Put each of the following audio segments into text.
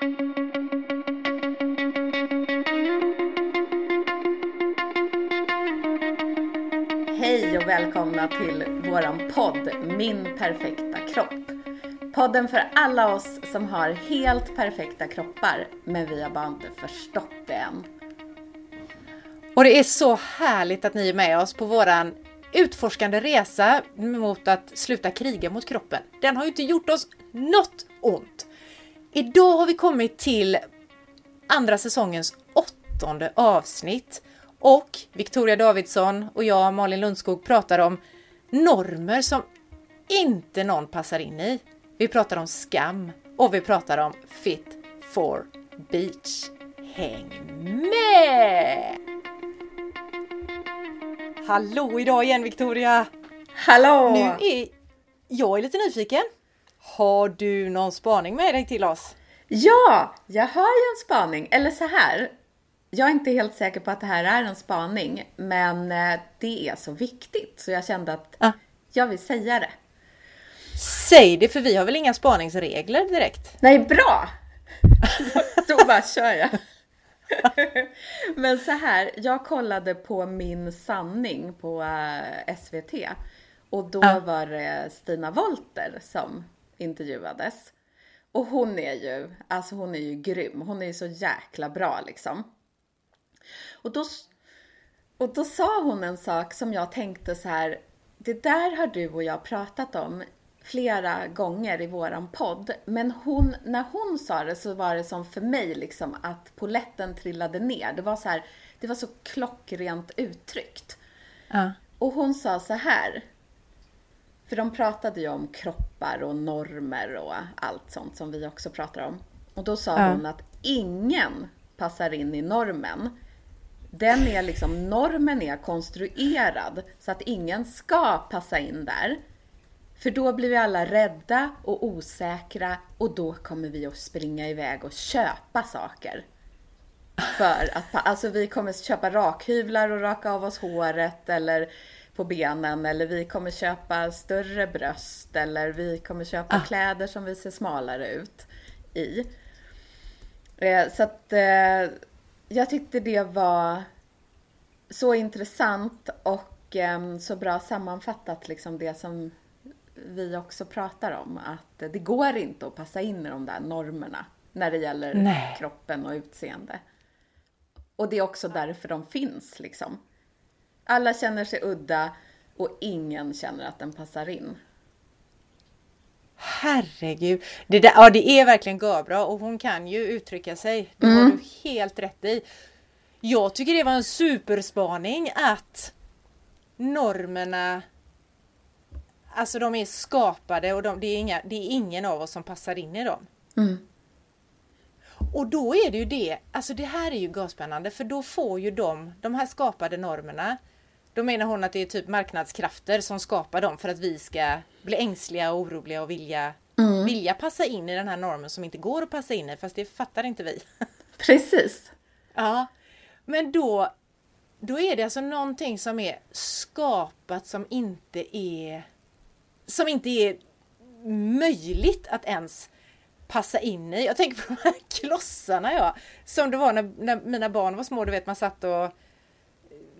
Hej och välkomna till våran podd Min perfekta kropp. Podden för alla oss som har helt perfekta kroppar, men vi har bara inte förstått det än. Och det är så härligt att ni är med oss på våran utforskande resa mot att sluta kriga mot kroppen. Den har ju inte gjort oss något ont. Idag har vi kommit till andra säsongens åttonde avsnitt och Victoria Davidsson och jag, Malin Lundskog, pratar om normer som inte någon passar in i. Vi pratar om skam och vi pratar om Fit for Beach. Häng med! Hallå idag igen Victoria! Hallå! Nu är jag är lite nyfiken. Har du någon spaning med dig till oss? Ja, jag har ju en spaning. Eller så här. Jag är inte helt säker på att det här är en spaning, men eh, det är så viktigt så jag kände att Ah. jag vill säga det. Säg det för vi har väl inga spaningsregler direkt? Nej, bra! Då bara kör jag. Men så här, jag kollade på Min sanning på eh, SVT och då Ja. var det Stina Wolter som intervjuades. Och hon är ju, alltså hon är ju grym. Hon är ju så jäkla bra liksom. Och då, och då sa hon en sak som jag tänkte så här, det där har du och jag pratat om flera gånger i våran podd. Men hon, när hon sa det så var det som för mig liksom att poletten trillade ner. Det var så här, det var så klockrent uttryckt. Ja. Och hon sa så här. För de pratade ju om kroppar och normer och allt sånt som vi också pratar om. Och då sa Ja. hon att ingen passar in i normen. Den är liksom, normen är konstruerad så att ingen ska passa in där. För då blir vi alla rädda och osäkra och då kommer vi att springa iväg och köpa saker. För att, alltså vi kommer köpa rakhyvlar och raka av oss håret eller på benen eller vi kommer köpa större bröst eller vi kommer köpa Ah. kläder som vi ser smalare ut i. Eh, Så att eh, jag tyckte det var så intressant och eh, så bra sammanfattat liksom det som vi också pratar om. Att det går inte att passa in i de där normerna när det gäller Nej. kroppen och utseende. Och det är också därför de finns liksom. Alla känner sig udda och ingen känner att den passar in. Herregud. Det, där, ja, det är verkligen bra och hon kan ju uttrycka sig. Det har du helt rätt i. Jag tycker det var en superspaning att normerna Alltså de är skapade och de, det, är inga, det är ingen av oss som passar in i dem. Och då är det ju det, alltså det här är ju gasspännande för då får ju de, de här skapade normerna, då menar hon att det är typ marknadskrafter som skapar dem för att vi ska bli ängsliga och oroliga och vilja, vilja passa in i den här normen som inte går att passa in i, fast det fattar inte vi. Precis. Ja, men då, då är det alltså någonting som är skapat som inte är som inte är möjligt att ens passa in i. Jag tänker på de här klossarna ja, som det var när, när mina barn var små, du vet man satt och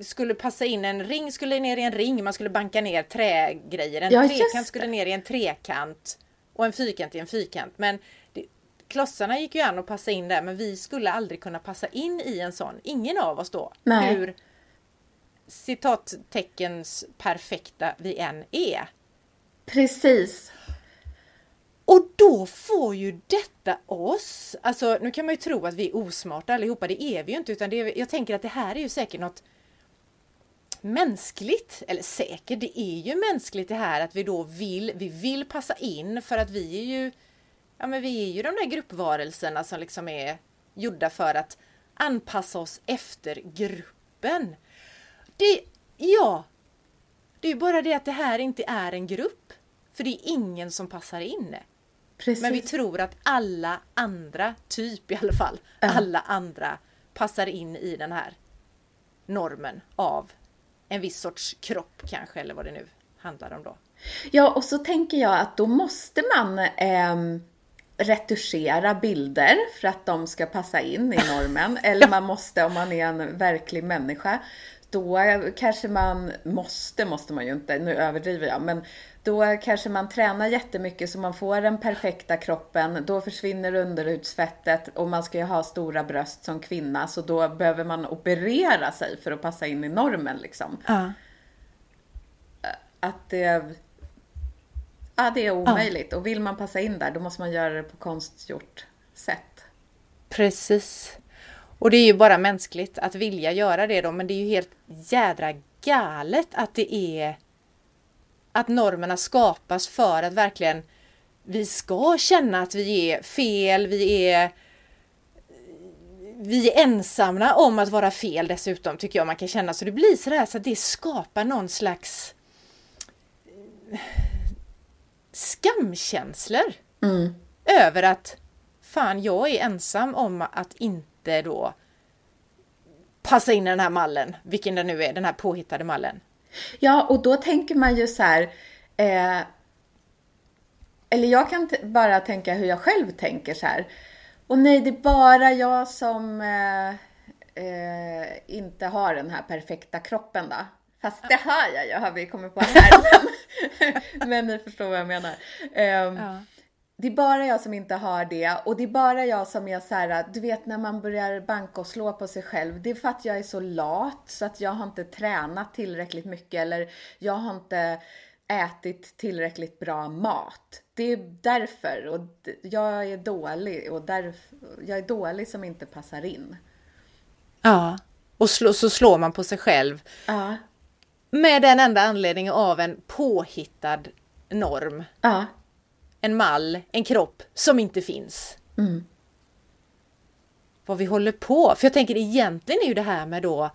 skulle passa in en ring, skulle ner i en ring, man skulle banka ner trägrejer. En Ja, trekant skulle ner i en trekant och en fyrkant i en fyrkant. Men det, klossarna gick ju an att passa in där, men vi skulle aldrig kunna passa in i en sån. Ingen av oss då. Nej. Hur citatteckens perfekta vi än är. Precis. Och då får ju detta oss, alltså nu kan man ju tro att vi är osmarta allihopa, det är vi ju inte utan det är, jag tänker att det här är ju säkert något mänskligt, eller säkert, det är ju mänskligt det här att vi då vill, vi vill passa in för att vi är ju, ja men vi är ju de där gruppvarelserna som liksom är gjorda för att anpassa oss efter gruppen. Det, ja, det är ju bara det att det här inte är en grupp. För det är ingen som passar in. Precis. Men vi tror att alla andra, typ i alla fall, alla andra passar in i den här normen av en viss sorts kropp kanske, eller vad det nu handlar om då. Ja, och så tänker jag att då måste man ehm, retuschera bilder för att de ska passa in i normen. Eller man måste, om man är en verklig människa, då kanske man måste, måste man ju inte, nu överdriver jag, men då kanske man tränar jättemycket så man får den perfekta kroppen. Då försvinner underhudsfettet och man ska ju ha stora bröst som kvinna så då behöver man operera sig för att passa in i normen liksom. Ja. Att det, ja, det är omöjligt och vill man passa in där då måste man göra det på konstgjort sätt. Precis. Och det är ju bara mänskligt att vilja göra det då, men det är ju helt jädra galet att det är att normerna skapas för att verkligen vi ska känna att vi är fel, vi är vi är ensamma om att vara fel dessutom tycker jag man kan känna. Så det blir sådär så att det skapar någon slags skamkänslor Mm. över att fan jag är ensam om att inte då passa in i den här mallen, vilken det nu är, den här påhittade mallen. Ja, och då tänker man ju så här. Eh, eller jag kan bara tänka hur jag själv tänker så här. Och nej, det är bara jag som eh, eh, inte har den här perfekta kroppen då. Fast det har jag ju, har vi kommit på här. Men, men ni förstår vad jag menar. Ehm, Det är bara jag som inte har det och det är bara jag som är så här, du vet när man börjar banka och slå på sig själv. Det är för att jag är så lat så att jag har inte tränat tillräckligt mycket eller jag har inte ätit tillräckligt bra mat. Det är därför och jag är dålig och därför, jag är dålig som inte passar in. Ja. Och slå, så slår man på sig själv Ja, med den enda anledningen av en påhittad norm. ja, En mall, en kropp som inte finns. mm, Vad vi håller på. För jag tänker egentligen är ju det här med då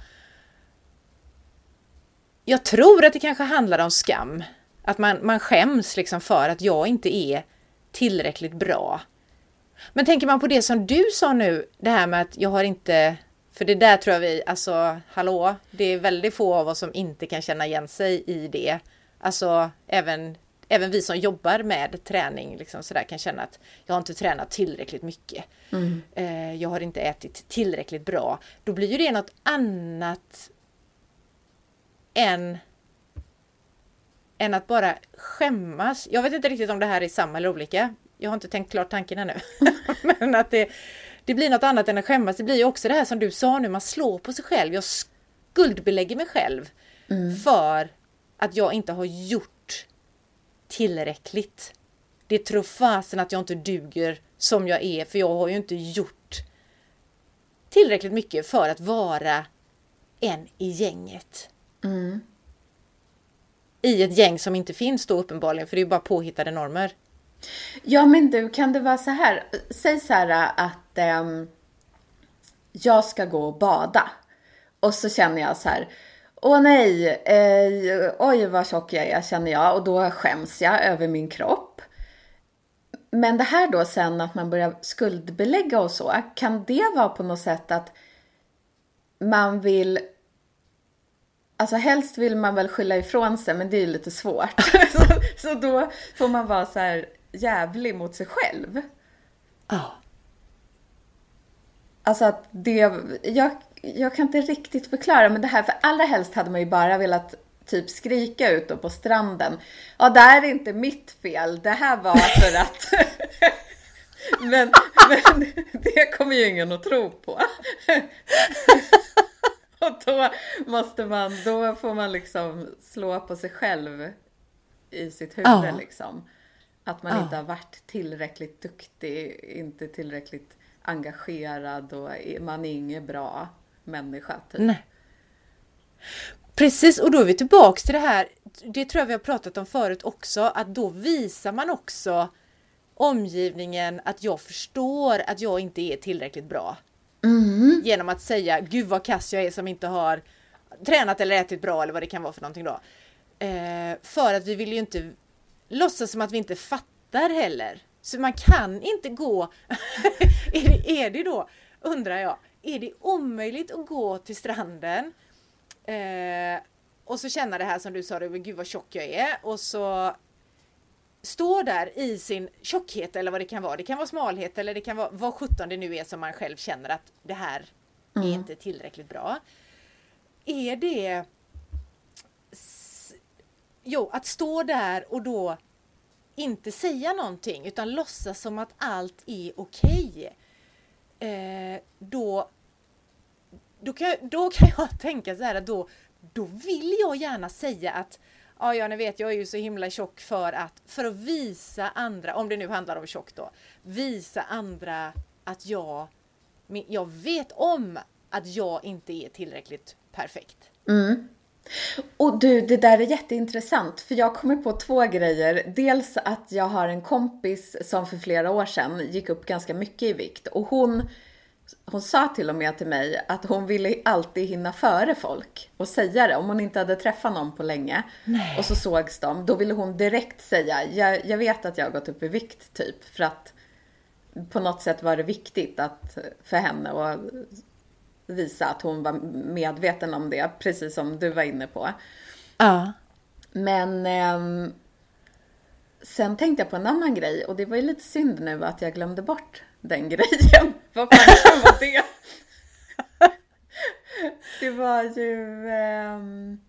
Jag tror att det kanske handlar om skam. Att man, man skäms liksom för att jag inte är tillräckligt bra. Men tänker man på det som du sa nu, det här med att jag har inte för det där tror jag vi, alltså hallå, det är väldigt få av oss som inte kan känna igen sig i det. Alltså även, även vi som jobbar med träning liksom sådär kan känna att jag har inte tränat tillräckligt mycket. Eh, jag har inte ätit tillräckligt bra. Då blir ju det något annat än än att bara skämmas. Jag vet inte riktigt om det här är samma eller olika. Jag har inte tänkt klart tanken ännu. Men att det, det blir något annat än att skämmas. Det blir ju också det här som du sa nu, man slår på sig själv. Jag skuldbelägger mig själv för att jag inte har gjort tillräckligt. Det tror fasen att jag inte duger som jag är, för jag har ju inte gjort tillräckligt mycket för att vara en i gänget. I ett gäng som inte finns då uppenbarligen, för det är ju bara påhittade normer. Ja men du, kan det vara så här? Säg så här att ehm, jag ska gå och bada. Och så känner jag så här. Åh nej, eh, oj vad tjock jag är känner jag och då skäms jag över min kropp. Men det här då sen att man börjar skuldbelägga och så, kan det vara på något sätt att man vill Alltså helst vill man väl skylla ifrån sig men det är ju lite svårt. så, så då får man vara så här jävlig mot sig själv. Ja. Alltså att det, jag, jag kan inte riktigt förklara men det här, för allra helst hade man ju bara velat typ skrika ut då på stranden. Ja, det här är inte mitt fel, det här var för att... men, men det kommer ju ingen att tro på. Och då måste man, då får man liksom slå på sig själv i sitt huvud Ja. liksom. Att man Ja. inte har varit tillräckligt duktig, inte tillräckligt engagerad och man är ingen bra människa. Typ. Nej. Precis, och då är vi tillbaks till det här, det tror jag vi har pratat om förut också, att då visar man också omgivningen att jag förstår att jag inte är tillräckligt bra. Genom att säga, gud vad kass jag är som inte har tränat eller ätit bra eller vad det kan vara för någonting då. Eh, för att vi vill ju inte låtsas som att vi inte fattar heller. Så man kan inte gå, är, det, är det då, undrar jag, är det omöjligt att gå till stranden eh, och så känna det här som du sa, men gud vad tjock jag är och så stå där i sin tjockhet eller vad det kan vara. Det kan vara smalhet eller det kan vara vad sjutton det nu är som man själv känner att det här är inte tillräckligt bra. Är det Jo, att stå där och då inte säga någonting utan låtsas som att allt är okej. Eh, då, då, kan, då kan jag tänka så här att då, då vill jag gärna säga att Ja, ja, ni vet, jag är ju så himla tjock för att, för att visa andra, om det nu handlar om tjock då, visa andra att jag, jag vet om att jag inte är tillräckligt perfekt. Mm. Och du, det där är jätteintressant för jag kommer på två grejer. Dels att jag har en kompis som för flera år sedan gick upp ganska mycket i vikt och hon hon sa till och med till mig att hon ville alltid hinna före folk och säga det om hon inte hade träffat någon på länge. Nej. Och så sågs de, då ville hon direkt säga, jag, jag vet att jag har gått upp i vikt typ. För att på något sätt var det viktigt att, för henne att visa att hon var medveten om det, precis som du var inne på. Ja. Men eh, sen tänkte jag på en annan grej och det var ju lite synd nu att jag glömde bort den grejen. Vad fan var det? det var ju... Um...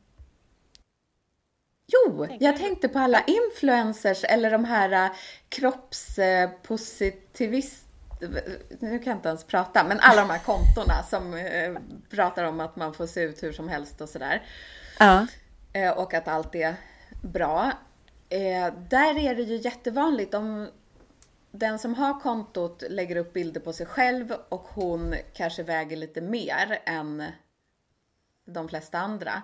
Jo, jag tänkte på alla influencers eller de här uh, kroppspositivist... Nu kan jag inte ens prata, men alla de här kontona som uh, pratar om att man får se ut hur som helst och sådär. Ja. Uh, och att allt är bra. där är det ju jättevanligt om den som har kontot lägger upp bilder på sig själv och hon kanske väger lite mer än de flesta andra.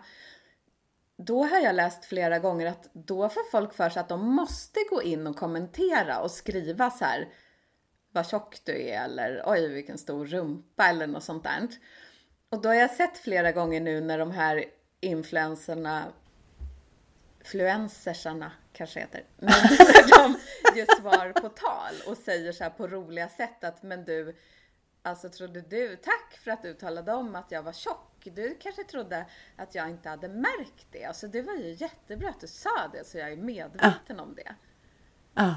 Då har jag läst flera gånger att då får folk för sig att de måste gå in och kommentera och skriva så här vad tjock du är eller oj vilken stor rumpa eller något sånt där. Och då har jag sett flera gånger nu när de här influencerna, influencersarna kanske heter. Men de ger svar på tal och säger så här på roliga sätt att men du, alltså trodde du, tack för att du talade om att jag var tjock. Du kanske trodde att jag inte hade märkt det. Alltså det var ju jättebra att du sa det så jag är medveten ah. om det. Ah.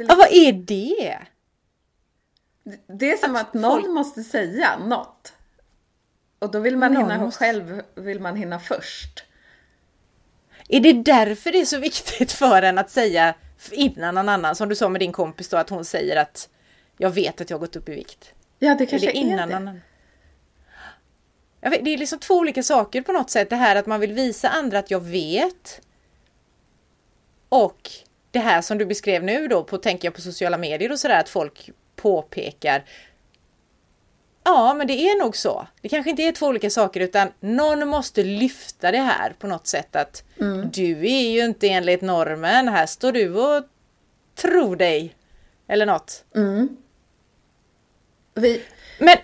Att det ah, vad är det? Det är som att, att någon folk... måste säga något. Och då vill man någon hinna måste... själv, vill man hinna först. Är det därför det är så viktigt för en att säga innan någon annan, som du sa med din kompis då, att hon säger att jag vet att jag har gått upp i vikt? Ja, det kanske är, det innan är det. Annan? Vet, det är liksom två olika saker på något sätt. Det här att man vill visa andra att jag vet. Och det här som du beskrev nu då, på, tänker jag på sociala medier och sådär, att folk påpekar Ja, men det är nog så. Det kanske inte är två olika saker utan någon måste lyfta det här på något sätt att mm. du är ju inte enligt normen. Här står du och tror dig. Eller något. Mm. Vi... Men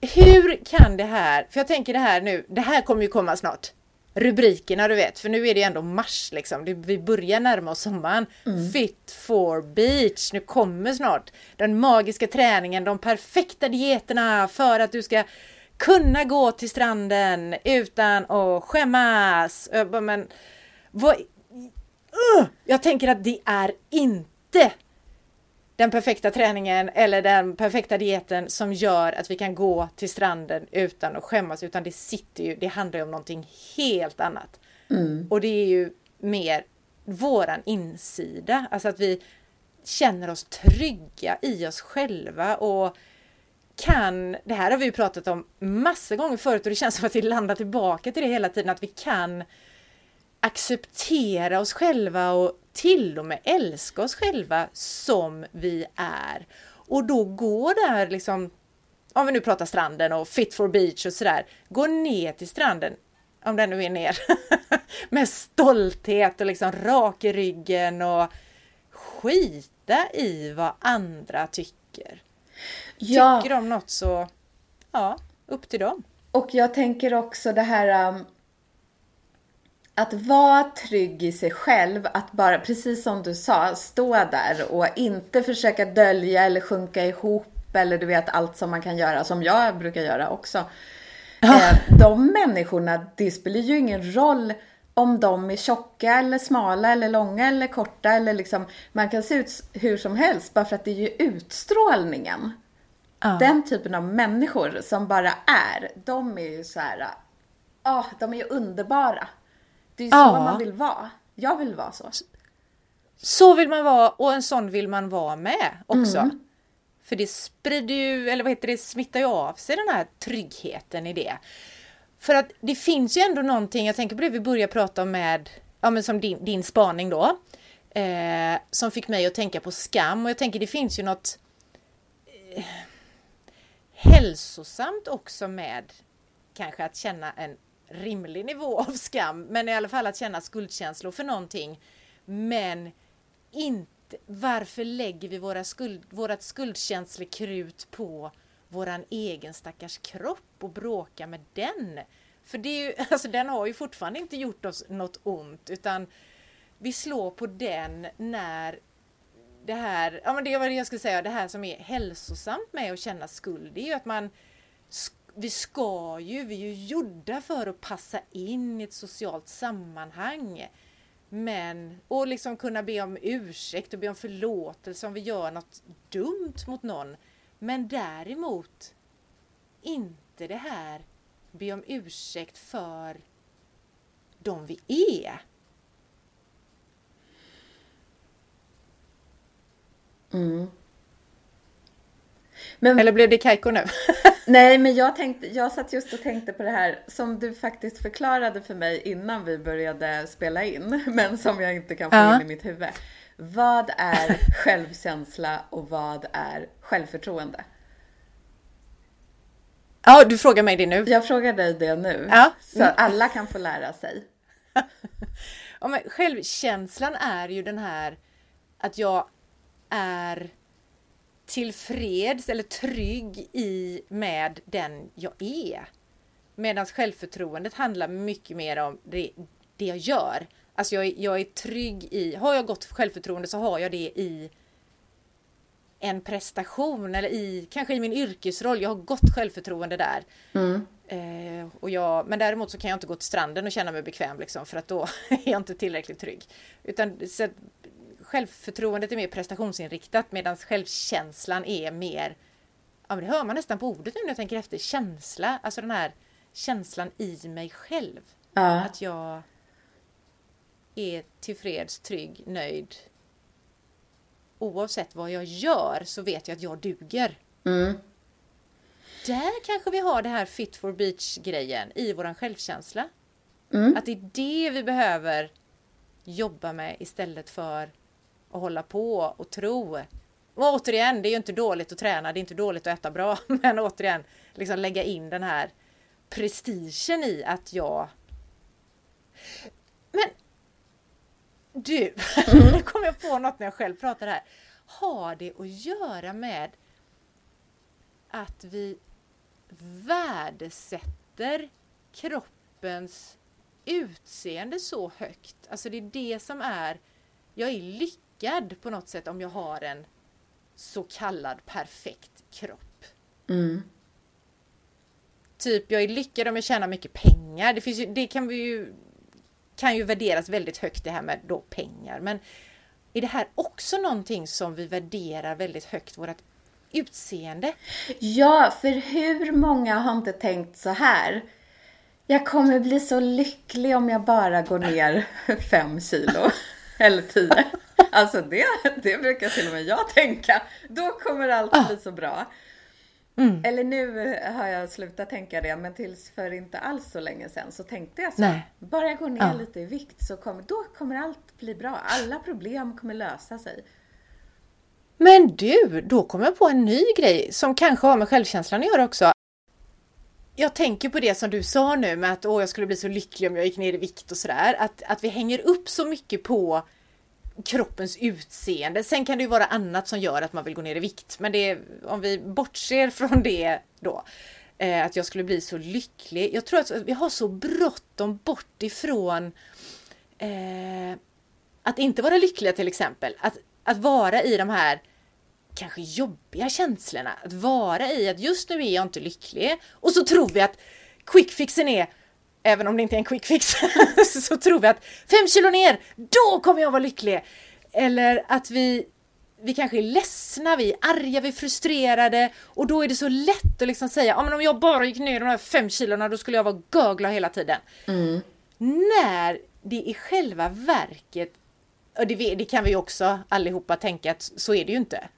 hur kan det här, för jag tänker det här nu, det här kommer ju komma snart rubrikerna du vet, för nu är det ändå mars liksom. Vi börjar närma oss sommaren. Mm. Fit for beach, nu kommer snart den magiska träningen, de perfekta dieterna för att du ska kunna gå till stranden utan att skämmas. Men vad... Uh, jag tänker att det är inte den perfekta träningen eller den perfekta dieten som gör att vi kan gå till stranden utan att skämmas utan det sitter ju, det handlar ju om någonting helt annat. Mm. Och det är ju mer våran insida, alltså att vi känner oss trygga i oss själva och kan, det här har vi ju pratat om massor gånger förut och det känns som att vi landar tillbaka till det hela tiden, att vi kan acceptera oss själva och till och med älska oss själva som vi är. Och då går där liksom, om vi nu pratar stranden och fit for beach och sådär, gå ner till stranden, om den nu är ner, med stolthet och liksom rak i ryggen och skita i vad andra tycker. Ja. Tycker de något så, ja, upp till dem. Och jag tänker också det här um att vara trygg i sig själv, att bara, precis som du sa, stå där och inte försöka dölja eller sjunka ihop eller du vet allt som man kan göra, som jag brukar göra också. Ja. Eh, de människorna, det spelar ju ingen roll om de är tjocka eller smala eller långa eller korta eller liksom man kan se ut hur som helst bara för att det är ju utstrålningen. Ja. Den typen av människor som bara är, de är ju så här, ah, de är ju underbara. Det är så Ja. man vill vara. Jag vill vara så. Så vill man vara och en sån vill man vara med också. Mm. För det sprider ju, eller vad heter det, smittar ju av sig den här tryggheten i det. För att det finns ju ändå någonting, jag tänker på det vi började prata om med, ja men som din, din spaning då. Eh, som fick mig att tänka på skam och jag tänker det finns ju något eh, hälsosamt också med kanske att känna en rimlig nivå av skam, men i alla fall att känna skuldkänslor för någonting. Men inte, varför lägger vi våra skuld, vårat skuldkänslekrut på våran egen stackars kropp och bråkar med den? För det är ju, alltså den har ju fortfarande inte gjort oss något ont utan vi slår på den när det här, ja men det var det jag skulle säga, det här som är hälsosamt med att känna skuld, det är ju att man vi ska ju, vi är ju gjorda för att passa in i ett socialt sammanhang. Men, och liksom kunna be om ursäkt och be om förlåtelse om vi gör något dumt mot någon. Men däremot inte det här be om ursäkt för de vi är. Mm. Men Eller blev det Kaiko nu? Nej, men jag, tänkte, jag satt just och tänkte på det här som du faktiskt förklarade för mig innan vi började spela in, men som jag inte kan få Ja. in i mitt huvud. Vad är självkänsla och vad är självförtroende? Ja, du frågar mig det nu. Jag frågar dig det nu, Ja. så alla kan få lära sig. Ja, men självkänslan är ju den här att jag är tillfreds eller trygg i med den jag är. Medan självförtroendet handlar mycket mer om det, det jag gör. Alltså jag, är- jag är trygg i, har jag gott självförtroende så har jag det i en prestation eller i kanske i min yrkesroll. Jag har gott självförtroende där. Eh, och jag, men däremot så kan jag inte gå till stranden och känna mig bekväm liksom, för att då är jag inte tillräckligt trygg. Utan så självförtroendet är mer prestationsinriktat medan självkänslan är mer, ja men det hör man nästan på ordet nu när jag tänker efter, känsla. Alltså den här känslan i mig själv. Ja. Att jag är tillfreds, trygg, nöjd. Oavsett vad jag gör så vet jag att jag duger. Mm. Där kanske vi har det här fit for beach grejen i våran självkänsla. Mm. Att det är det vi behöver jobba med istället för att hålla på och tro. Och återigen, det är ju inte dåligt att träna, det är inte dåligt att äta bra, men återigen, liksom lägga in den här prestigen i att jag... Men du, nu kom jag på något när jag själv pratar här. Har det att göra med att vi värdesätter kroppens utseende så högt. Alltså det är det som är, jag är lycklig lyckad på något sätt om jag har en så kallad perfekt kropp. Mm. Typ jag är lyckad om jag tjänar mycket pengar. Det, finns ju, det kan vi ju kan ju värderas väldigt högt det här med då pengar. Men är det här också någonting som vi värderar väldigt högt, vårt utseende? Ja, för hur många har inte tänkt så här? Jag kommer bli så lycklig om jag bara går ner fem kilo. Eller tio. Alltså det, det brukar till och med jag tänka. Då kommer allt bli så bra. Eller nu har jag slutat tänka det, men tills för inte alls så länge sedan så tänkte jag så. Nej. Bara jag går ner Ja. lite i vikt så kommer, då kommer allt bli bra. Alla problem kommer lösa sig. Men du, då kom jag på en ny grej som kanske har med självkänslan att göra också. Jag tänker på det som du sa nu med att åh, jag skulle bli så lycklig om jag gick ner i vikt och sådär. Att, att vi hänger upp så mycket på kroppens utseende. Sen kan det ju vara annat som gör att man vill gå ner i vikt. Men det, om vi bortser från det då. Eh, att jag skulle bli så lycklig. Jag tror att vi har så bråttom bort ifrån eh, att inte vara lyckliga till exempel. Att, att vara i de här kanske jobbiga känslorna. Att vara i att just nu är jag inte lycklig. Och så tror vi att quick fixen är även om det inte är en quick fix, så tror vi att fem kilo ner, då kommer jag vara lycklig! Eller att vi, vi kanske är ledsna, vi är arga, vi är frustrerade och då är det så lätt att liksom säga, ja men om jag bara gick ner de här fem kilona då skulle jag vara göglad hela tiden. Mm. När det i själva verket, och det, det kan vi också allihopa tänka att så är det ju inte.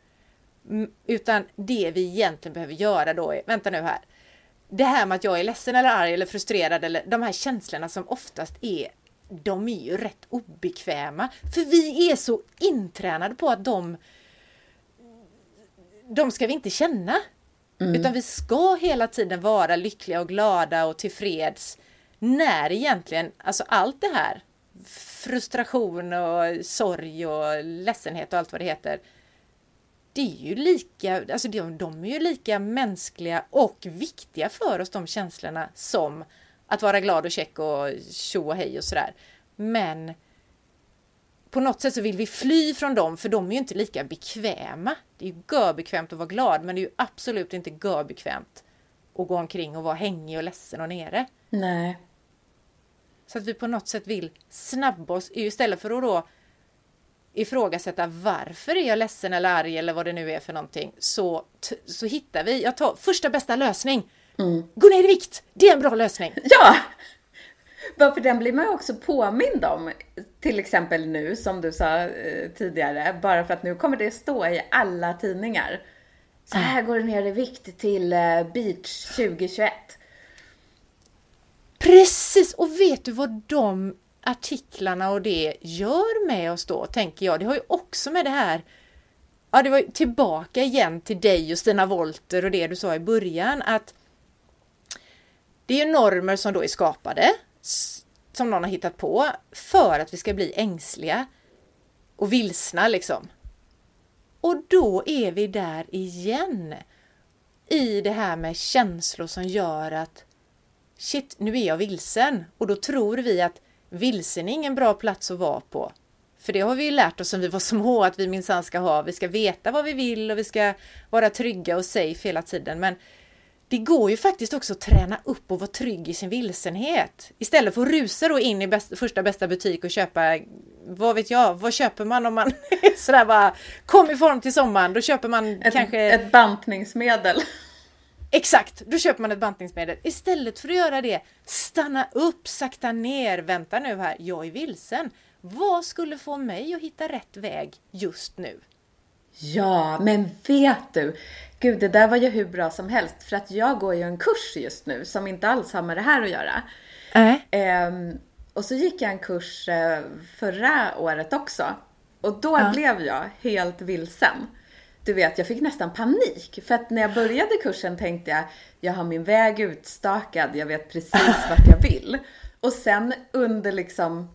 Mm, Utan det vi egentligen behöver göra då är, vänta nu här, det här med att jag är ledsen eller arg eller frustrerad eller de här känslorna som oftast är de är ju rätt obekväma. För vi är så intränade på att de de ska vi inte känna. Utan vi ska hela tiden vara lyckliga och glada och tillfreds. När egentligen, alltså allt det här, frustration och sorg och ledsenhet och allt vad det heter. Det är ju lika, alltså de, de är ju lika mänskliga och viktiga för oss de känslorna som att vara glad och check och tjo och hej och sådär. Men på något sätt så vill vi fly från dem för de är ju inte lika bekväma. Det är ju görbekvämt att vara glad men det är ju absolut inte görbekvämt att gå omkring och vara hängig och ledsen och nere. Nej. Så att vi på något sätt vill snabba oss istället för att då ifrågasätta varför är jag ledsen eller arg eller vad det nu är för någonting så, så hittar vi, jag tar första bästa lösning. Gå ner i vikt! Det är en bra lösning. Ja! Varför den blir man ju också påmind om. Till exempel nu, som du sa eh, tidigare, bara för att nu kommer det stå i alla tidningar. Så här går det ner i vikt till eh, beach 2021. Precis! Och vet du vad de artiklarna och det gör med oss då, tänker jag. Det har ju också med det här Ja, det var ju tillbaka igen till dig och Stina Volter och det du sa i början att det är ju normer som då är skapade, som någon har hittat på, för att vi ska bli ängsliga och vilsna liksom. Och då är vi där igen. I det här med känslor som gör att shit, nu är jag vilsen. Och då tror vi att vilsen är ingen bra plats att vara på. För det har vi ju lärt oss sen vi var små att vi minsann ska ha. Vi ska veta vad vi vill och vi ska vara trygga och safe hela tiden. Men det går ju faktiskt också att träna upp och vara trygg i sin vilsenhet. Istället för att rusa då in i bäst, första bästa butik och köpa, vad vet jag, vad köper man om man är sådär bara kom i form till sommaren? Då köper man Ett, kanske... ett bantningsmedel. Exakt, då köper man ett bantningsmedel. Istället för att göra det, stanna upp, sakta ner, vänta nu här, jag är vilsen. Vad skulle få mig att hitta rätt väg just nu? Ja, men vet du? Gud, det där var ju hur bra som helst. För att jag går ju en kurs just nu som inte alls har med det här att göra. Äh. Ehm, och så gick jag en kurs eh, förra året också. Och då blev jag helt vilsen. Du vet, jag fick nästan panik. För att när jag började kursen tänkte jag, jag har min väg utstakad, jag vet precis vart jag vill. Och sen under liksom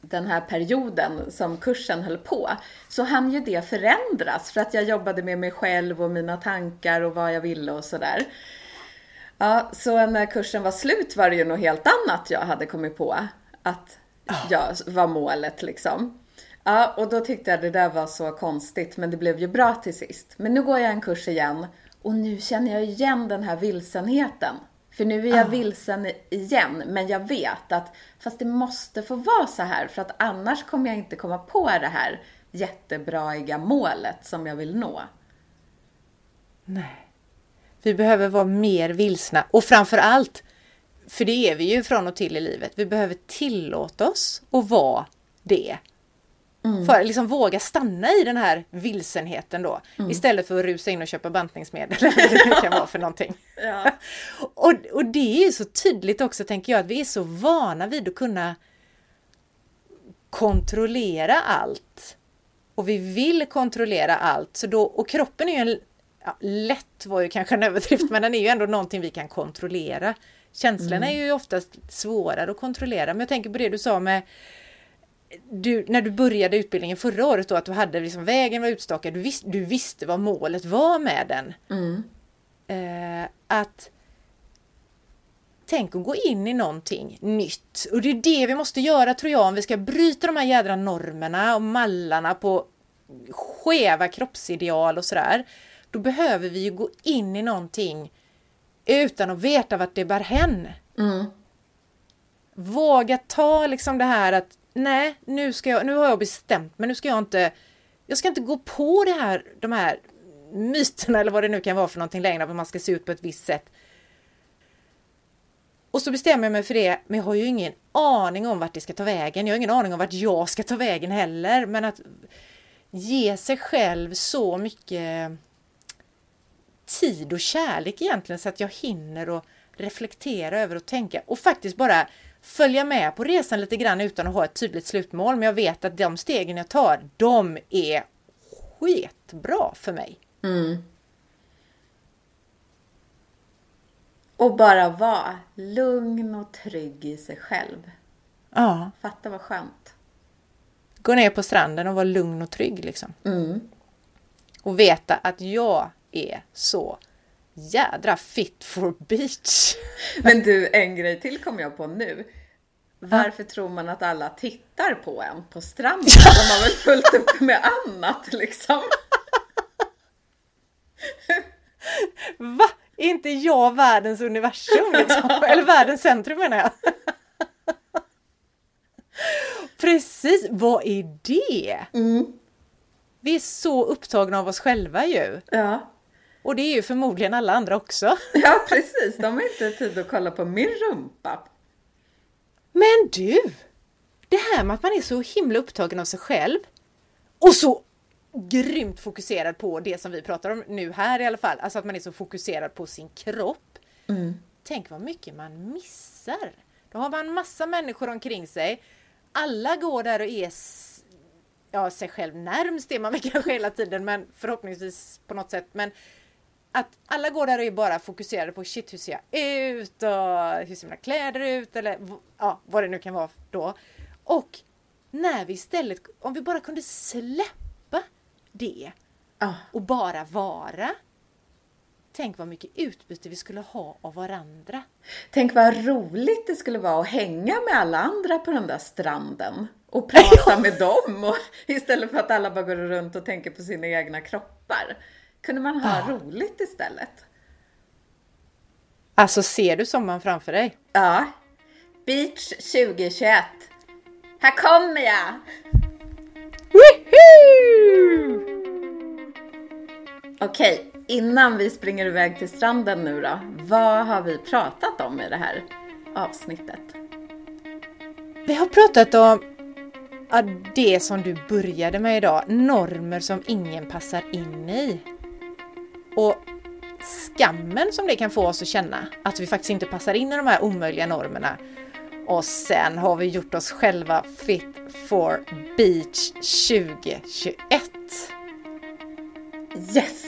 den här perioden som kursen höll på så hann ju det förändras för att jag jobbade med mig själv och mina tankar och vad jag ville och sådär. Ja, så när kursen var slut var det ju något helt annat jag hade kommit på att jag var målet liksom. Ja, och då tyckte jag det där var så konstigt, men det blev ju bra till sist. Men nu går jag en kurs igen och nu känner jag igen den här vilsenheten. För nu är jag vilsen igen, men jag vet att fast det måste få vara så här för att annars kommer jag inte komma på det här jättebraiga målet som jag vill nå. Nej. Vi behöver vara mer vilsna och framför allt, för det är vi ju från och till i livet, vi behöver tillåta oss att vara det. För att liksom våga stanna i den här vilsenheten då. Istället för att rusa in och köpa bantningsmedel eller vad det kan vara för någonting. Ja. och, och det är ju så tydligt också tänker jag att vi är så vana vid att kunna kontrollera allt. Och vi vill kontrollera allt. Så då, och kroppen är ju en, ja, lätt var ju kanske en överdrift, men den är ju ändå någonting vi kan kontrollera. Känslorna är ju oftast svårare att kontrollera. Men jag tänker på det du sa med du, när du började utbildningen förra året då, att du hade liksom vägen var utstakad, du, vis, du visste vad målet var med den. Eh, att Tänk att gå in i någonting nytt. Och det är det vi måste göra tror jag om vi ska bryta de här jädra normerna och mallarna på skeva kroppsideal och sådär. Då behöver vi ju gå in i någonting utan att veta vart det bär hän. våga ta liksom det här att nej, nu, ska jag, nu har jag bestämt men nu ska jag inte, jag ska inte gå på det här, de här myterna eller vad det nu kan vara för någonting längre, att man ska se ut på ett visst sätt. Och så bestämmer jag mig för det, men jag har ju ingen aning om vart det ska ta vägen. Jag har ingen aning om vart jag ska ta vägen heller, men att ge sig själv så mycket tid och kärlek egentligen så att jag hinner och reflektera över och tänka och faktiskt bara följa med på resan lite grann utan att ha ett tydligt slutmål. Men jag vet att de stegen jag tar, de är skitbra för mig. Mm. Och bara vara lugn och trygg i sig själv. Ja. Fatta vad skönt. Gå ner på stranden och vara lugn och trygg liksom. Mm. Och veta att jag är så jädra fit for beach. Men du, en grej till kom jag på nu. Varför tror man att alla tittar på en på stranden? De har väl fullt upp med annat liksom. Va? Är inte jag världens universum liksom? Eller världens centrum menar jag. Precis, vad är det? Mm. Vi är så upptagna av oss själva ju. Ja. Och det är ju förmodligen alla andra också. ja, precis. De har inte tid att kolla på min rumpa. Men du! Det här med att man är så himla upptagen av sig själv och så grymt fokuserad på det som vi pratar om nu här i alla fall. Alltså att man är så fokuserad på sin kropp. Mm. Tänk vad mycket man missar. Då har man massa människor omkring sig. Alla går där och är ja, sig själv närmst är man väl kanske hela tiden men förhoppningsvis på något sätt. Men att alla går där och är bara fokuserade på shit hur ser jag ut och hur ser mina kläder ut eller ja, vad det nu kan vara då. Och när vi istället, om vi bara kunde släppa det Ah, och bara vara. Tänk vad mycket utbyte vi skulle ha av varandra. tänk vad roligt det skulle vara att hänga med alla andra på den där stranden. Och prata med dem. Och, istället för att alla bara går runt och tänker på sina egna kroppar. Kunde man ha roligt istället? Alltså ser du sommaren framför dig? Ja. Beach 2021. Här kommer jag! Woohoo! Okej, innan vi springer iväg till stranden nu då. Vad har vi pratat om i det här avsnittet? Vi har pratat om ja, det som du började med idag, normer som ingen passar in i. Och skammen som det kan få oss att känna, att vi faktiskt inte passar in i de här omöjliga normerna. Och sen har vi gjort oss själva fit for beach 2021. Yes!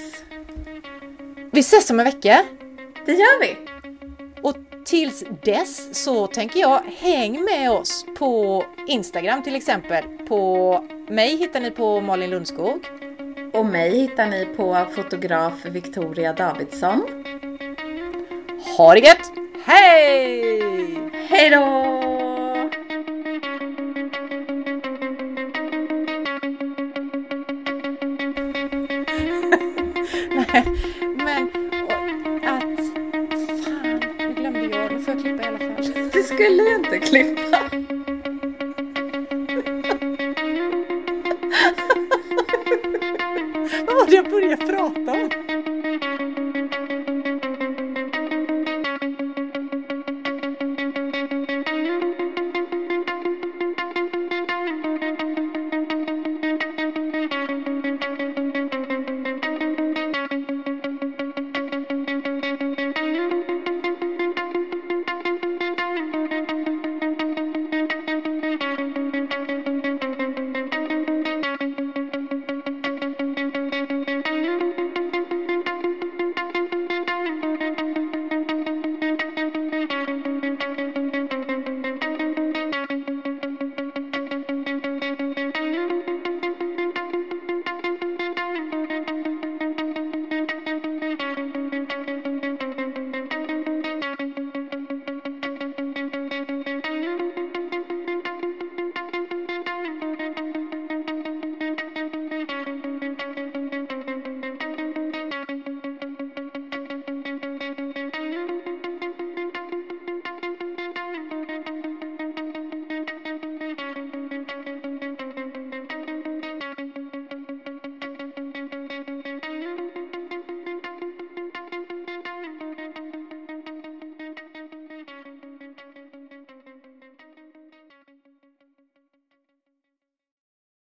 Vi ses om en vecka Det gör vi! och tills dess så tänker jag häng med oss på Instagram till exempel. På mig hittar ni på Malin Lundskog. Och mig hittar ni på fotograf Victoria Davidsson. Ha det gött! Hej! Hej då! Men och att... Fan, nu glömde jag. Nu får jag klippa i alla fall. Du skulle ju inte klippa.